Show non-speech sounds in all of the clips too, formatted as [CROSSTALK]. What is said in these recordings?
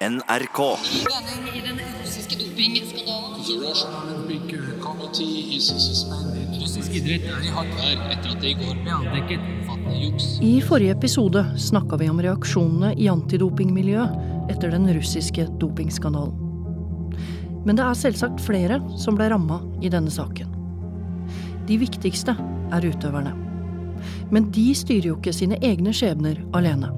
NRK. I den russiske dopingskandalen. The Russian Olympic uh, Committee is suspended. Russisk idrett er i hardt vær etter at det i går ble avdekket omfattende juks. I forrige episode snakka vi om reaksjonene i antidopingmiljøet etter den russiske dopingskandalen. Men det er selvsagt flere som ble ramma i denne saken. De viktigste er utøverne. Men de styrer jo ikke sine egne skjebner alene.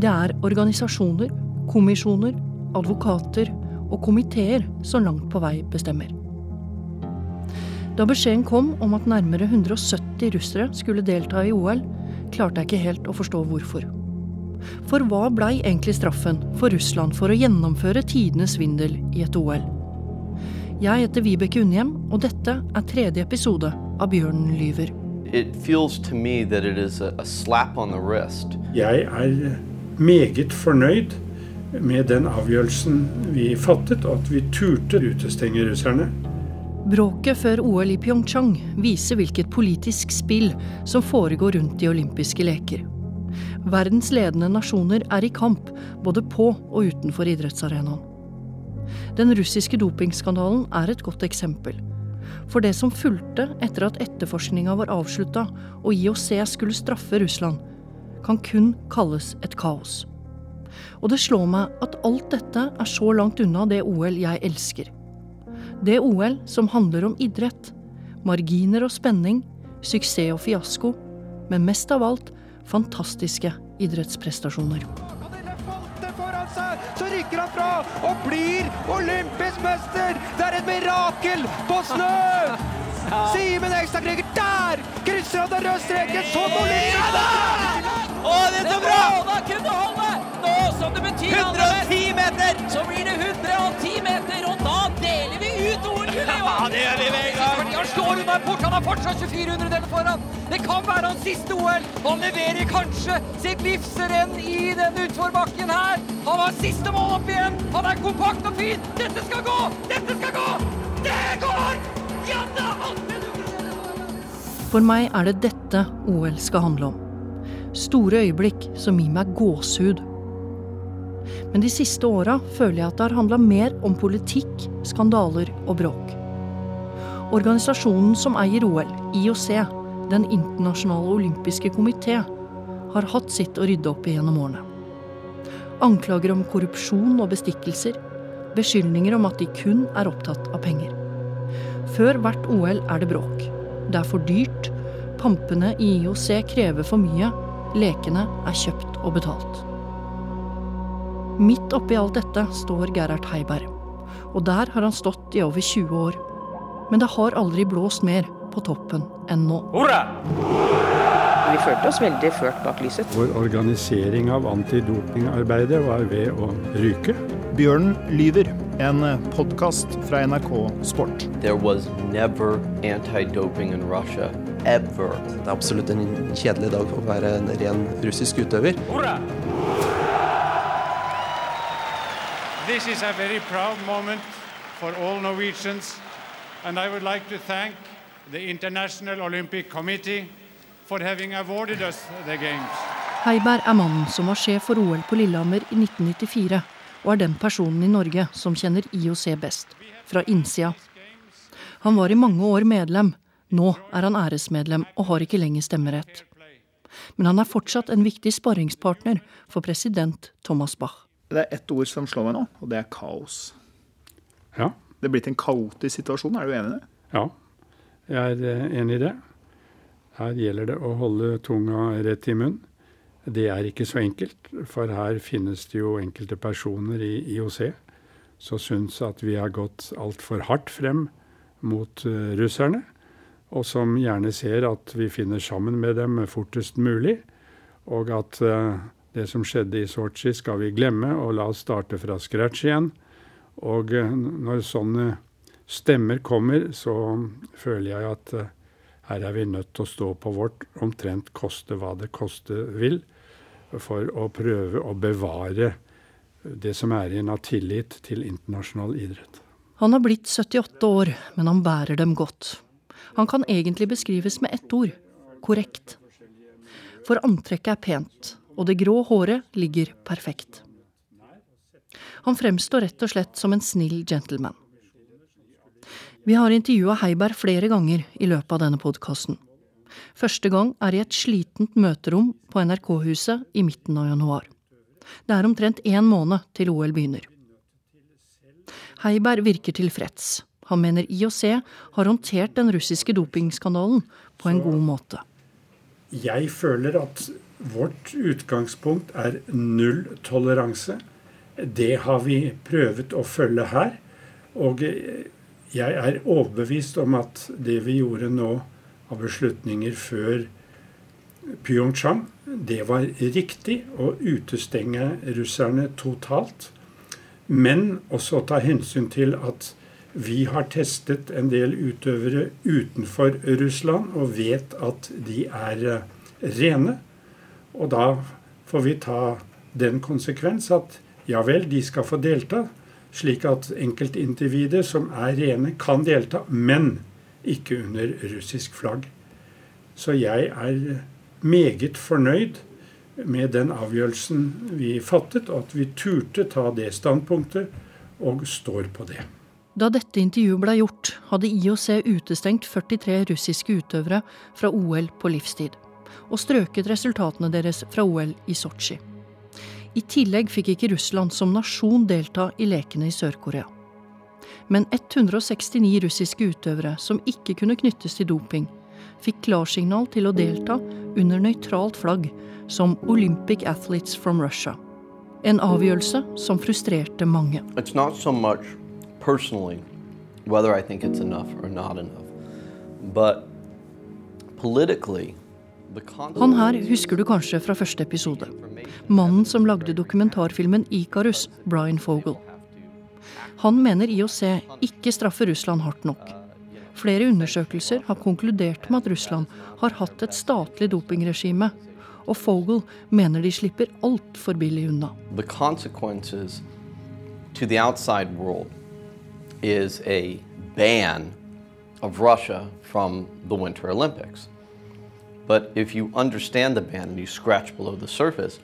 Det er organisasjoner, kommisjoner, advokater og komiteer som langt på vei bestemmer. Da beskjeden kom om at nærmere 170 russere skulle delta i OL, klarte jeg ikke helt å forstå hvorfor. For hva blei egentlig straffen for Russland for å gjennomføre tidenes svindel i et OL? Jeg heter Vibeke Unnhjem, og dette er tredje episode av Bjørnen lyver. It feels to me that it is a, a slap on. Jeg er meget fornøyd med den avgjørelsen vi fattet, og at vi turte utestenge russerne. Bråket før OL i Pyeongchang viser hvilket politisk spill som foregår rundt de olympiske leker. Verdens ledende nasjoner er i kamp, både på og utenfor idrettsarenaen. Den russiske dopingskandalen er et godt eksempel. For det som fulgte etter at etterforskninga var avslutta og IOC skulle straffe Russland, kan kun kalles et kaos. Og det slår meg at alt dette er så langt unna det OL jeg elsker. Det OL som handler om idrett, marginer og spenning, suksess og fiasko, men mest av alt fantastiske idrettsprestasjoner. så rykker han fra og blir olympisk mester! Det er et mirakel på snø! Simen Ekstadkriger, der krysser han den røde streken som olympisk Å, det er så bra! Som det betyr 110 meter! Så blir det 110 meter, og da deler vi ut OL-gullet! [LAUGHS] Ja, det gjør vi med en gang! Han slår unna en port, han har fortsatt 24 hundredeler foran. Det kan være hans siste OL. Han leverer kanskje sitt livsrenn i den utforbakken her. Han har siste mål opp igjen. Han er kompakt og fin. Dette skal gå! Dette skal gå! Det går! Ja da! For meg er det dette OL skal handle om. Store øyeblikk som gir meg gåsehud. Men de siste åra føler jeg at det har handla mer om politikk, skandaler og bråk. Organisasjonen som eier OL, IOC, Den internasjonale olympiske komité, har hatt sitt å rydde opp i gjennom årene. Anklager om korrupsjon og bestikkelser. Beskyldninger om at de kun er opptatt av penger. Før hvert OL er det bråk. Det er for dyrt. Pampene i IOC krever for mye. Lekene er kjøpt og betalt. Midt oppi alt dette står Gerhard Heiberg. Og der har han stått i over 20 år. Men det har aldri blåst mer på toppen enn nå. Hurra! Vi følte oss veldig ført bak lyset. Vår organisering av antidopingarbeidet var ved å ryke. Bjørnen lyver, en podkast fra NRK Sport. There was never anti-doping in Russia, ever. Det er absolutt en kjedelig dag for å være en ren russisk utøver. This is a very proud moment for all Norwegians, and I would like to thank the International Olympic Committee for having awarded us the Games. Heiberg er mannen som var sjef for OL på Lillehammer i 1994, og er den personen i Norge som kjenner IOC best, fra innsida. Han var i mange år medlem, nå er han æresmedlem og har ikke lenger stemmerett. Men han er fortsatt en viktig sparringspartner for president Thomas Bach. Det er ett ord som slår meg nå, og det er kaos. Ja. Det er blitt en kaotisk situasjon, er du enig i det? Ja, jeg er eh, enig i det. Her gjelder det å holde tunga rett i munnen. Det er ikke så enkelt, for her finnes det jo enkelte personer i IOC som syns at vi har gått altfor hardt frem mot uh, russerne, og som gjerne ser at vi finner sammen med dem fortest mulig, og at uh, det som skjedde i Sotsji skal vi glemme, og la oss starte fra scratch igjen. Og uh, når sånne stemmer kommer, så føler jeg at her er vi nødt til å stå på vårt, omtrent koste hva det koste vil, for å prøve å bevare det som er igjen av tillit til internasjonal idrett. Han har blitt 78 år, men han bærer dem godt. Han kan egentlig beskrives med ett ord korrekt. For antrekket er pent, og det grå håret ligger perfekt. Han fremstår rett og slett som en snill gentleman. Vi har intervjua Heiberg flere ganger i løpet av denne podkasten. Første gang er i et slitent møterom på NRK-huset i midten av januar. Det er omtrent én måned til OL begynner. Heiberg virker tilfreds. Han mener IOC har håndtert den russiske dopingskandalen på en god måte. Jeg føler at vårt utgangspunkt er null toleranse. Det har vi prøvd å følge her. Og jeg er overbevist om at det vi gjorde nå av beslutninger før Pyeongchang, det var riktig å utestenge russerne totalt. Men også ta hensyn til at vi har testet en del utøvere utenfor Russland og vet at de er eh, rene. Og da får vi ta den konsekvens at ja vel, de skal få delta, slik at enkeltindivider som er rene, kan delta, men ikke under russisk flagg. Så jeg er meget fornøyd med den avgjørelsen vi fattet, og at vi turte ta det standpunktet og står på det. Da dette intervjuet ble gjort, hadde IOC utestengt 43 russiske utøvere fra OL på livstid, og strøket resultatene deres fra OL i Sotsji. I tillegg fikk ikke Russland som nasjon delta i lekene i Sør-Korea. Men 169 russiske utøvere som ikke kunne knyttes til doping, fikk klarsignal til å delta under nøytralt flagg som Olympic Athletes from Russia. En avgjørelse som frustrerte mange. It's not so much personally whether I think it's enough or not enough, but politically han her husker du kanskje fra første episode. Mannen som lagde dokumentarfilmen Ikarus, Brian Fogel. Han mener IOC ikke straffer Russland hardt nok. Flere undersøkelser har konkludert med at Russland har hatt et statlig dopingregime og Fogel mener de slipper altfor billig unna. To the outside world is a ban of Russia from the Winter Olympics. But if you understand the ban and you scratch below the surface,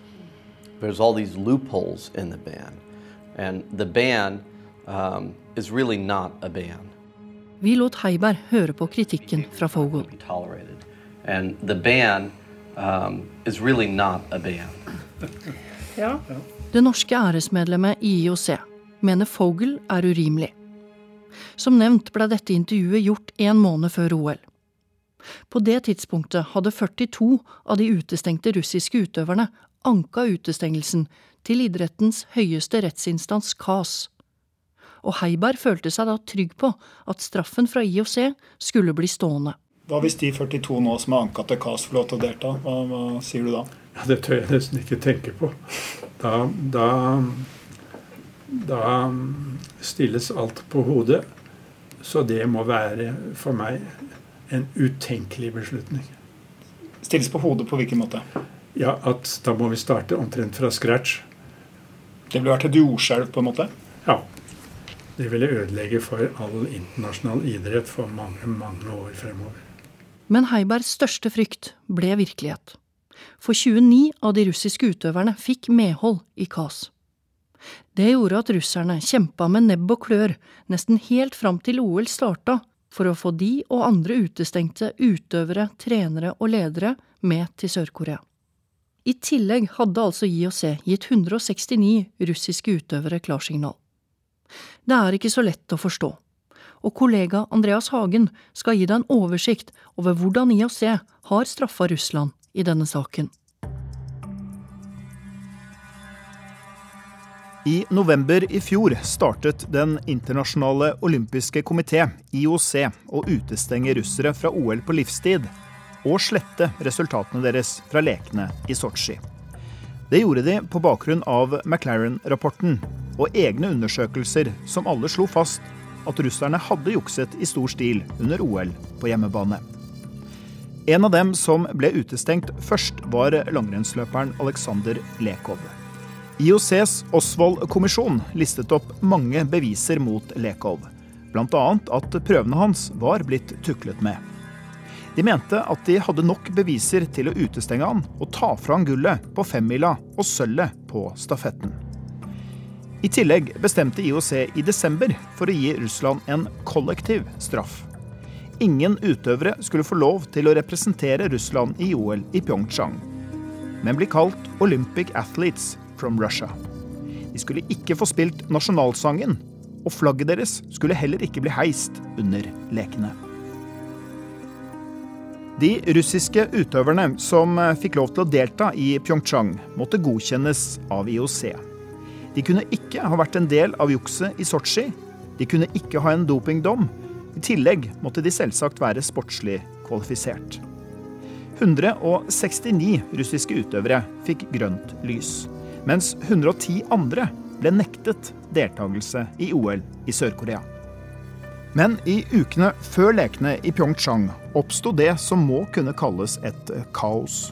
there's all these loopholes in the ban. And the ban um, is really not a ban. Vi lot Heiberg høre på kritikken fra Fogel. And the ban um, is really not a ban. [LAUGHS] ja. Det norske æresmedlemmet i IOC mener Fogel er urimelig. Som nevnt ble dette intervjuet gjort en måned før OL. På det tidspunktet hadde 42 av de utestengte russiske utøverne anka utestengelsen til idrettens høyeste rettsinstans KAS. Og Heiberg følte seg da trygg på at straffen fra IOC skulle bli stående. Hva hvis de 42 nå som har anka til KAS, får lov til å delta? Hva, hva, sier du da? Ja, det tør jeg nesten ikke tenke på. Da, da, da stilles alt på hodet. Så det må være for meg en utenkelig beslutning. Stilles på hodet på hvilken måte? Ja, at Da må vi starte omtrent fra scratch. Det ville vært et jordskjelv, på en måte? Ja. Det ville ødelegge for all internasjonal idrett for mange, mange år fremover. Men Heibergs største frykt ble virkelighet. For 29 av de russiske utøverne fikk medhold i KAS. Det gjorde at russerne kjempa med nebb og klør nesten helt fram til OL starta, for å få de og andre utestengte utøvere, trenere og ledere med til Sør-Korea. I tillegg hadde altså IOC gitt 169 russiske utøvere klarsignal. Det er ikke så lett å forstå og kollega Andreas Hagen skal gi deg en oversikt over hvordan IOC har straffa Russland i denne saken. I november i fjor startet Den internasjonale olympiske komité, IOC, å utestenge russere fra OL på livstid og slette resultatene deres fra lekene i Sotsji. Det gjorde de på bakgrunn av McLaren-rapporten og egne undersøkelser som alle slo fast at russerne hadde jukset i stor stil under OL på hjemmebane. En av dem som ble utestengt først, var langrennsløperen Aleksandr Lekov. IOCs Osvold-kommisjon listet opp mange beviser mot Lekov, bl.a. at prøvene hans var blitt tuklet med. De mente at de hadde nok beviser til å utestenge han og ta fra han gullet på femmila og sølvet på stafetten. I tillegg bestemte IOC i desember for å gi Russland en kollektiv straff. Ingen utøvere skulle få lov til å representere Russland i OL i Pyeongchang, men bli kalt Olympic Athletes from Russia. De skulle ikke få spilt nasjonalsangen, og flagget deres skulle heller ikke bli heist under lekene. De russiske utøverne som fikk lov til å delta i Pyeongchang, måtte godkjennes av IOC. De kunne ikke ha vært en del av jukset i Sotsji. De kunne ikke ha en dopingdom. I tillegg måtte de selvsagt være sportslig kvalifisert. 169 russiske utøvere fikk grønt lys, mens 110 andre ble nektet deltakelse i OL i Sør-Korea. Men i ukene før lekene i Pyeongchang oppsto det som må kunne kalles et kaos.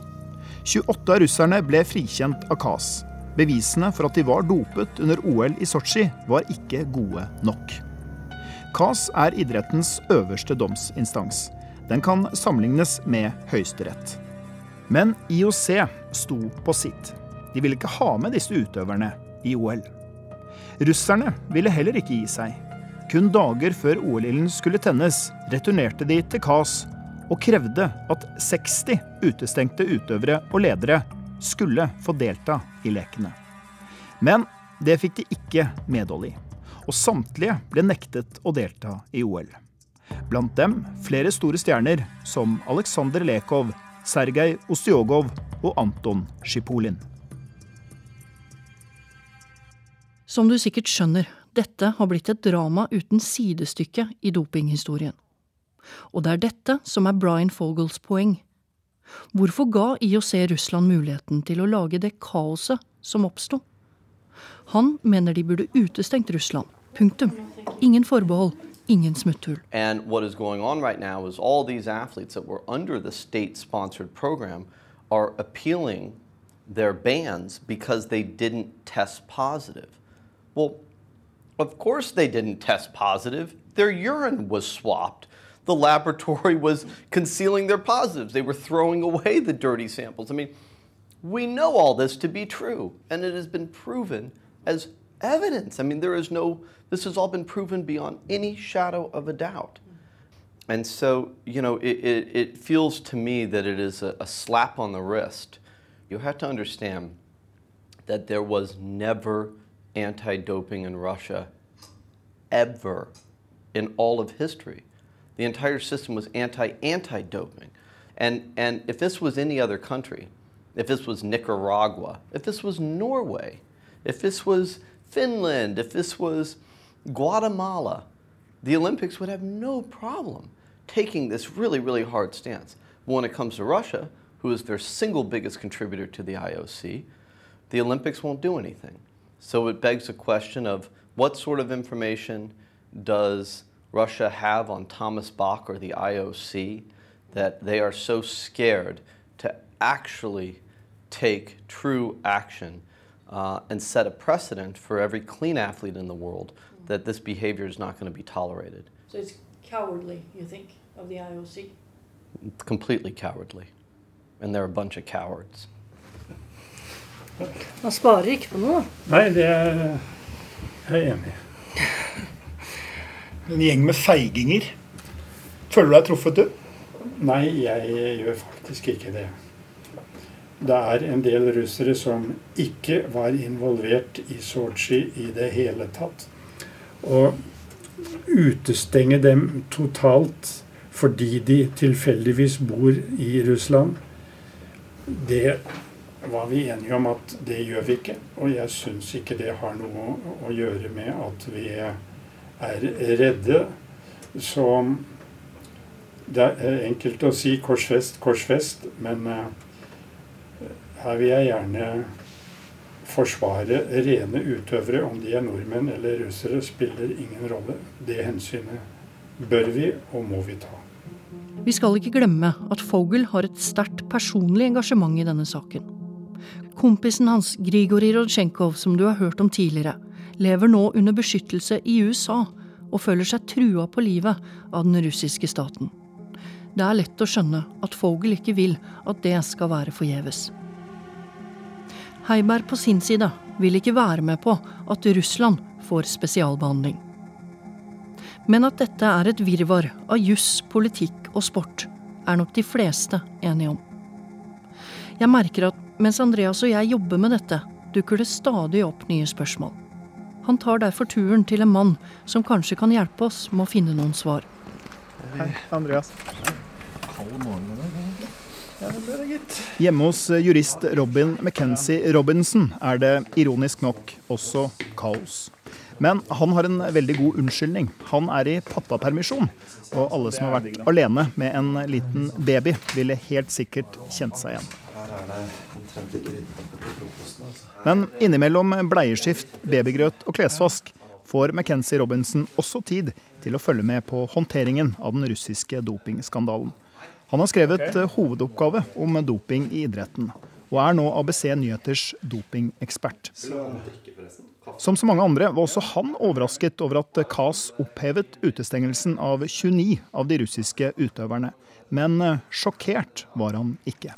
28 av russerne ble frikjent av KAS, Bevisene for at de var dopet under OL i Sotsji, var ikke gode nok. KAS er idrettens øverste domsinstans. Den kan sammenlignes med Høyesterett. Men IOC sto på sitt. De ville ikke ha med disse utøverne i OL. Russerne ville heller ikke gi seg. Kun dager før OL-ilden skulle tennes, returnerte de til KAS og krevde at 60 utestengte utøvere og ledere skulle få delta i lekene. Men det fikk de ikke medhold i, og samtlige ble nektet å delta i OL. Blant dem flere store stjerner som Aleksandr Lekov, Sergej Ostjogov og Anton Sjipolin. Som du sikkert skjønner, dette har blitt et drama uten sidestykke i dopinghistorien. Og det er dette som er Brian Fogels poeng. Hvorfor ga IOC Russland muligheten til å lage det kaoset som oppsto? Han mener de burde utestengt Russland. Punktum. Ingen forbehold. Ingen smutthull. And what is going on right now is all these athletes that were under the state-sponsored program are appealing their bans because they didn't test positive. Well, of course they didn't test positive. Their urine was swapped the laboratory [LAUGHS] was concealing their positives. They were throwing away the dirty samples. I mean, we know all this to be true, and it has been proven as evidence. I mean, there is no, this has all been proven beyond any shadow of a doubt. And so, you know, it, it, it feels to me that it is a, a slap on the wrist. You have to understand that there was never anti doping in Russia, ever, in all of history. The entire system was anti anti doping. And, and if this was any other country, if this was Nicaragua, if this was Norway, if this was Finland, if this was Guatemala, the Olympics would have no problem taking this really, really hard stance. But when it comes to Russia, who is their single biggest contributor to the IOC, the Olympics won't do anything. So it begs the question of what sort of information does Russia have on Thomas Bach or the IOC that they are so scared to actually take true action uh, and set a precedent for every clean athlete in the world that this behavior is not going to be tolerated. So it's cowardly, you think, of the IOC? It's completely cowardly. And they're a bunch of cowards. Man sparer ikke på noe. Nei, det er jeg enig i. En gjeng med feiginger. Føler du deg truffet, du? Nei, jeg gjør faktisk ikke det. Det er en del russere som ikke var involvert i Sotsji i det hele tatt. Å utestenge dem totalt fordi de tilfeldigvis bor i Russland, det var vi enige om at det gjør vi ikke. Og jeg syns ikke det har noe å gjøre med at vi er redde. Så det er enkelt å si korsfest, korsfest, men uh, her vil jeg gjerne forsvare rene utøvere. Om de er nordmenn eller russere, spiller ingen rolle. Det hensynet bør vi og må vi ta. Vi skal ikke glemme at Fogel har et sterkt personlig engasjement i denne saken. Kompisen hans, Grigorij Rodsjenkov, som du har hørt om tidligere, lever nå under beskyttelse i USA og føler seg trua på livet av den russiske staten. Det er lett å skjønne at Fogel ikke vil at det skal være forgjeves. Heiberg på sin side vil ikke være med på at Russland får spesialbehandling. Men at dette er et virvar av juss, politikk og sport, er nok de fleste enige om. Jeg merker at mens Andreas og jeg jobber med dette, dukker det stadig opp nye spørsmål. Han tar derfor turen til en mann som kanskje kan hjelpe oss med å finne noen svar. Hei, Andreas. Hjemme hos jurist Robin McKenzie Robinson er det ironisk nok også kaos. Men han har en veldig god unnskyldning. Han er i pappapermisjon. Og alle som har vært alene med en liten baby, ville helt sikkert kjent seg igjen. Men innimellom bleieskift, babygrøt og klesvask får McKenzie Robinson også tid til å følge med på håndteringen av den russiske dopingskandalen. Han har skrevet hovedoppgave om doping i idretten, og er nå ABC Nyheters dopingekspert. Som så mange andre var også han overrasket over at KAS opphevet utestengelsen av 29 av de russiske utøverne. Men eh, sjokkert var han ikke.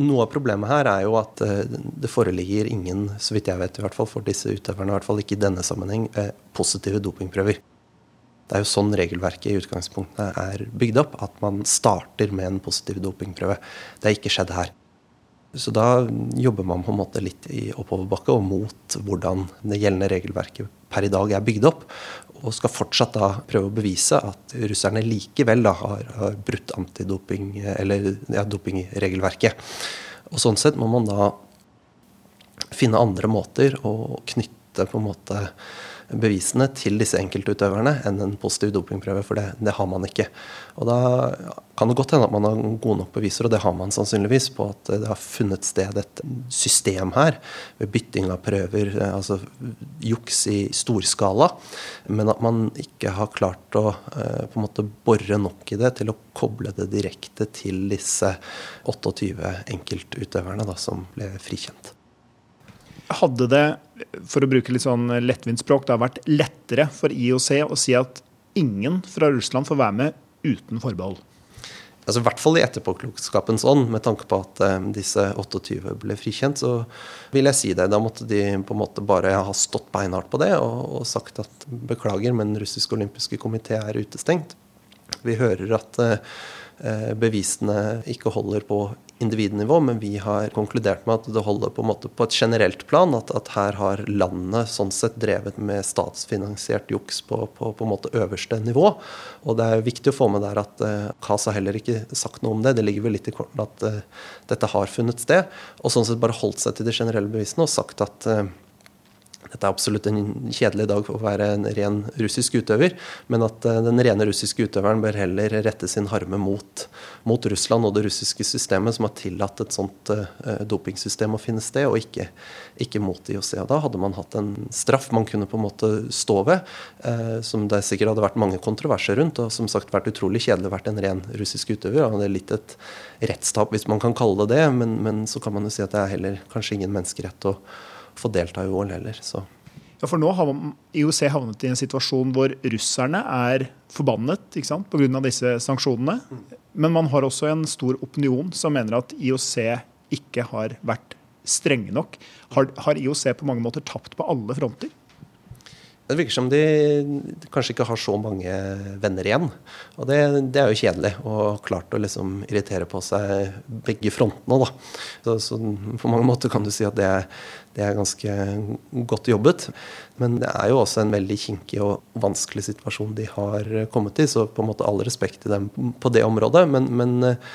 Noe av problemet her er jo at eh, det foreligger ingen, så vidt jeg vet i hvert fall for disse utøverne, i hvert fall ikke i denne sammenheng, eh, positive dopingprøver. Det er jo sånn regelverket i utgangspunktet er bygd opp, at man starter med en positiv dopingprøve. Det har ikke skjedd her. Så da jobber man på en måte litt i oppoverbakke og mot hvordan det gjeldende regelverket per i dag er bygd opp. Og skal fortsatt da prøve å bevise at russerne likevel da har, har brutt antidoping, eller ja, dopingregelverket. Og sånn sett må man da finne andre måter å knytte på en måte bevisene til disse enkeltutøverne enn en positiv dopingprøve, for det, det, har man ikke. Og Da kan det godt hende at man har gode nok beviser, og det har man sannsynligvis, på at det har funnet sted et system her ved bytting av prøver, altså juks i storskala, men at man ikke har klart å eh, på en måte bore nok i det til å koble det direkte til disse 28 enkeltutøverne da, som ble frikjent. Hadde det, for å bruke litt sånn lettvint språk, har vært lettere for IOC å si at ingen fra Russland får være med uten forbehold? Altså, I hvert fall i etterpåklokskapens ånd, med tanke på at eh, disse 28 ble frikjent, så vil jeg si det. Da måtte de på en måte bare ha stått beinhardt på det og, og sagt at beklager, men russisk olympiske komité er utestengt. Vi hører at eh, bevisene ikke holder på individnivå, men vi har konkludert med at det holder på, en måte på et generelt plan. At, at, her har landet sånn sett drevet med statsfinansiert juks på, på, på en måte øverste nivå. Og det er viktig å få med der at KAS har heller ikke sagt noe om det. Det ligger vel litt i kortene at uh, dette har funnet sted. Og sånn sett bare holdt seg til de generelle bevisene og sagt at uh, dette er absolutt en kjedelig dag for å være en ren russisk utøver, men at eh, den rene russiske utøveren bør heller rette sin harme mot, mot Russland og det russiske systemet som har tillatt et sånt uh, dopingsystem å finne sted, og ikke, ikke mot IOC. Og da hadde man hatt en straff man kunne på en måte stå ved, uh, som det sikkert hadde vært mange kontroverser rundt, og som sagt vært utrolig kjedelig å være en ren russisk utøver. og det er litt et rettstap, hvis man kan kalle det det, men, men så kan man jo si at det er heller kanskje ingen menneskerett å få delta i OL heller. Så. Ja, for nå har IOC havnet i en situasjon hvor russerne er forbannet pga. disse sanksjonene. Men man har også en stor opinion som mener at IOC ikke har vært strenge nok. Har, har IOC på mange måter tapt på alle fronter? Det virker som de kanskje ikke har så mange venner igjen. Og det, det er jo kjedelig. Og klart å liksom irritere på seg begge frontene, da. Så, så, på mange måter kan du si at det det er ganske godt jobbet. Men det er jo også en veldig kinkig og vanskelig situasjon de har kommet i. Så på en måte all respekt til dem på det området. Men, men eh,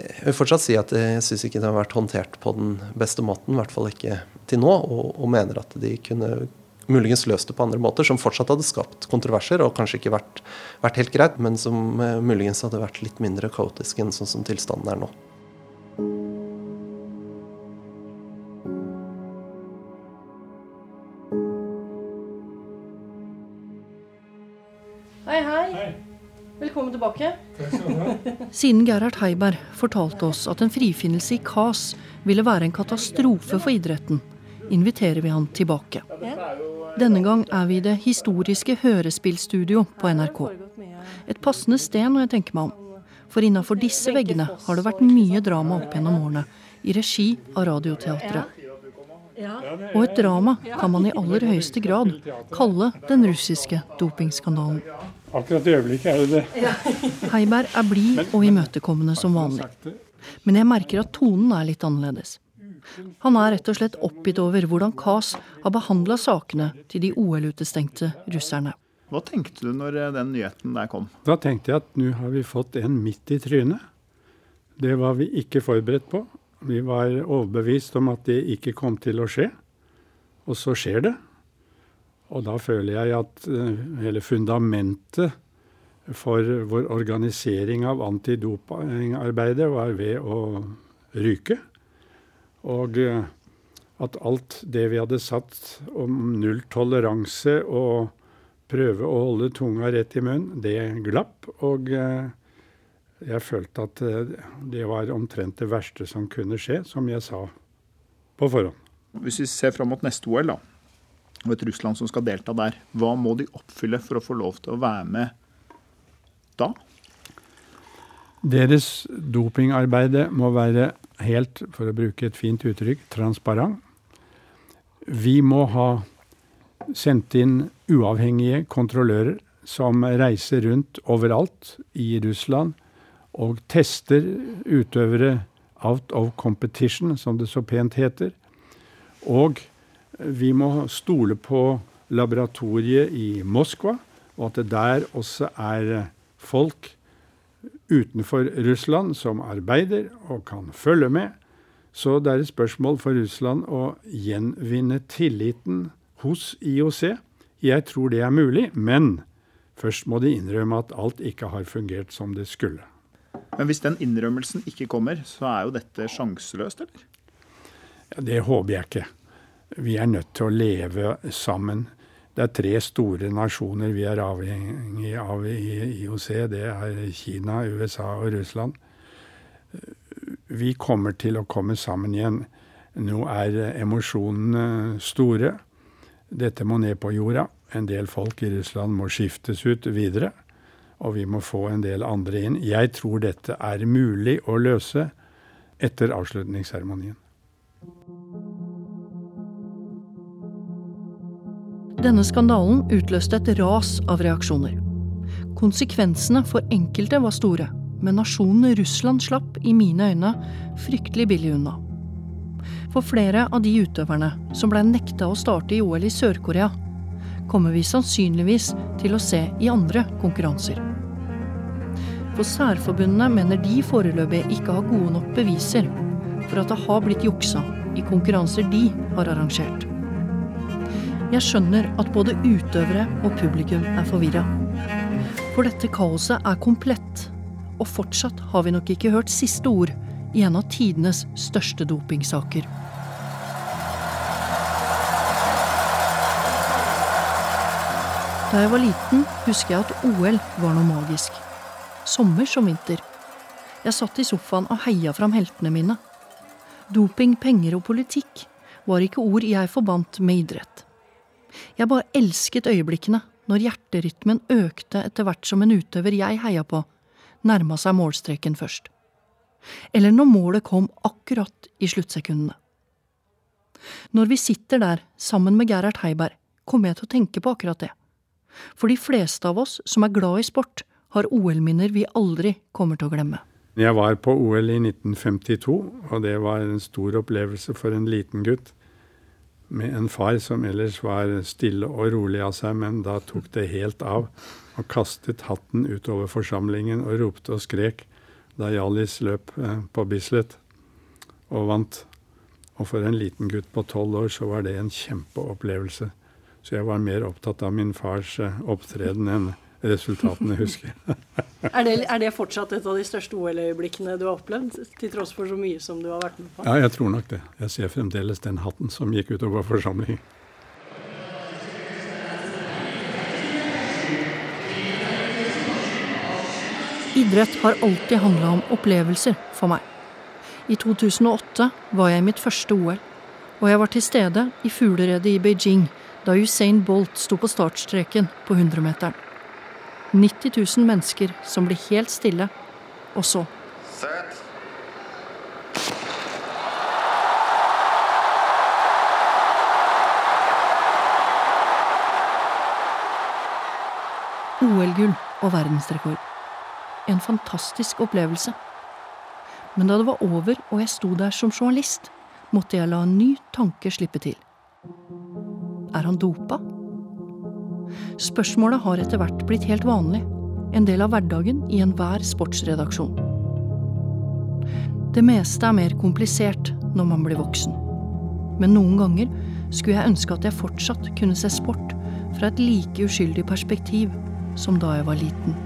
jeg vil fortsatt si at jeg syns ikke det har vært håndtert på den beste måten. I hvert fall ikke til nå. Og, og mener at de kunne muligens løst det på andre måter, som fortsatt hadde skapt kontroverser og kanskje ikke vært, vært helt greit, men som uh, muligens hadde vært litt mindre kaotisk enn sånn som tilstanden er nå. Hei, hei. Velkommen tilbake. [LAUGHS] Siden Gerhard Heiberg fortalte oss at en frifinnelse i KAS ville være en katastrofe for idretten, inviterer vi han tilbake. Denne gang er vi i det historiske hørespillstudio på NRK. Et passende sted når jeg tenker meg om. For innafor disse veggene har det vært mye drama opp gjennom årene, i regi av Radioteatret. Og et drama kan man i aller høyeste grad kalle den russiske dopingskandalen. Akkurat i øyeblikket er det det. Heiberg er blid og imøtekommende som vanlig. Men jeg merker at tonen er litt annerledes. Han er rett og slett oppgitt over hvordan KAS har behandla sakene til de OL-utestengte russerne. Hva tenkte du når eh, den nyheten der kom? Da tenkte jeg at nå har vi fått en midt i trynet. Det var vi ikke forberedt på. Vi var overbevist om at det ikke kom til å skje. Og så skjer det. Og da føler jeg at uh, hele fundamentet for vår organisering av antidopingarbeidet var ved å ryke. Og uh, at alt det vi hadde satt om null toleranse og prøve å holde tunga rett i munnen, det glapp. Og uh, jeg følte at det var omtrent det verste som kunne skje, som jeg sa på forhånd. Hvis vi ser fram mot neste OL, da, og et Russland som skal delta der, hva må de oppfylle for å få lov til å være med da? Deres dopingarbeide må være helt, for å bruke et fint uttrykk, transparent. Vi må ha sendt inn uavhengige kontrollører som reiser rundt overalt i Russland og tester utøvere out of competition, som det så pent heter. Og vi må stole på laboratoriet i Moskva, og at det der også er folk utenfor Russland som arbeider og kan følge med. Så det er et spørsmål for Russland å gjenvinne tilliten hos IOC. Jeg tror det er mulig, men først må de innrømme at alt ikke har fungert som det skulle. Men hvis den innrømmelsen ikke kommer, så er jo dette sjanseløst, eller? Ja, det håper jeg ikke. Vi er nødt til å leve sammen. Det er tre store nasjoner vi er avhengig av i IOC. Det er Kina, USA og Russland. Vi kommer til å komme sammen igjen. Nå er emosjonene store. Dette må ned på jorda. En del folk i Russland må skiftes ut videre. Og vi må få en del andre inn. Jeg tror dette er mulig å løse etter avslutningsseremonien. Denne skandalen utløste et ras av reaksjoner. Konsekvensene for enkelte var store, men nasjonen Russland slapp, i mine øyne, fryktelig billig unna. For flere av de utøverne som ble nekta å starte i OL i Sør-Korea, kommer vi sannsynligvis til å se i andre konkurranser. For særforbundene mener de foreløpig ikke har gode nok beviser for at det har blitt juksa i konkurranser de har arrangert. Jeg skjønner at både utøvere og publikum er forvirra. For dette kaoset er komplett, og fortsatt har vi nok ikke hørt siste ord i en av tidenes største dopingsaker. Da jeg var liten, husker jeg at OL var noe magisk. Sommer som vinter. Jeg satt i sofaen og heia fram heltene mine. Doping, penger og politikk var ikke ord jeg forbandt med idrett. Jeg bare elsket øyeblikkene når hjerterytmen økte etter hvert som en utøver jeg heia på, nærma seg målstreken først. Eller når målet kom akkurat i sluttsekundene. Når vi sitter der sammen med Gerhard Heiberg, kommer jeg til å tenke på akkurat det. For de fleste av oss som er glad i sport, har OL-minner vi aldri kommer til å glemme. Jeg var på OL i 1952, og det var en stor opplevelse for en liten gutt med en far som ellers var stille og rolig av seg, men da tok det helt av og kastet hatten utover forsamlingen og ropte og skrek da Hjallis løp eh, på Bislett og vant. Og for en liten gutt på tolv år så var det en kjempeopplevelse. Så jeg var mer opptatt av min fars eh, opptreden enn resultatene, husker jeg. [LAUGHS] er, det, er det fortsatt et av de største OL-øyeblikkene du har opplevd, til tross for så mye som du har vært med på? Ja, jeg tror nok det. Jeg ser fremdeles den hatten som gikk utover forsamlingen. Idrett har alltid handla om opplevelser for meg. I 2008 var jeg i mitt første OL, og jeg var til stede i fugleredet i Beijing da Usain Bolt sto på startstreken på 100-meteren. 90 000 mennesker som blir helt stille, og så Sett. OL-gull og verdensrekord. En fantastisk opplevelse. Men da det var over og jeg sto der som journalist, måtte jeg la en ny tanke slippe til. Er han dopa? Spørsmålet har etter hvert blitt helt vanlig, en del av hverdagen i enhver sportsredaksjon. Det meste er mer komplisert når man blir voksen. Men noen ganger skulle jeg ønske at jeg fortsatt kunne se sport fra et like uskyldig perspektiv som da jeg var liten.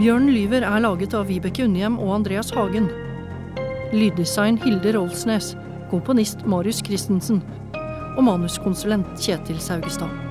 Bjørnen lyver er laget av Vibeke Unnhjem og Andreas Hagen. Lyddesign Hilde Rolfsnes, komponist Marius Christensen og manuskonsulent Kjetil Saugestad.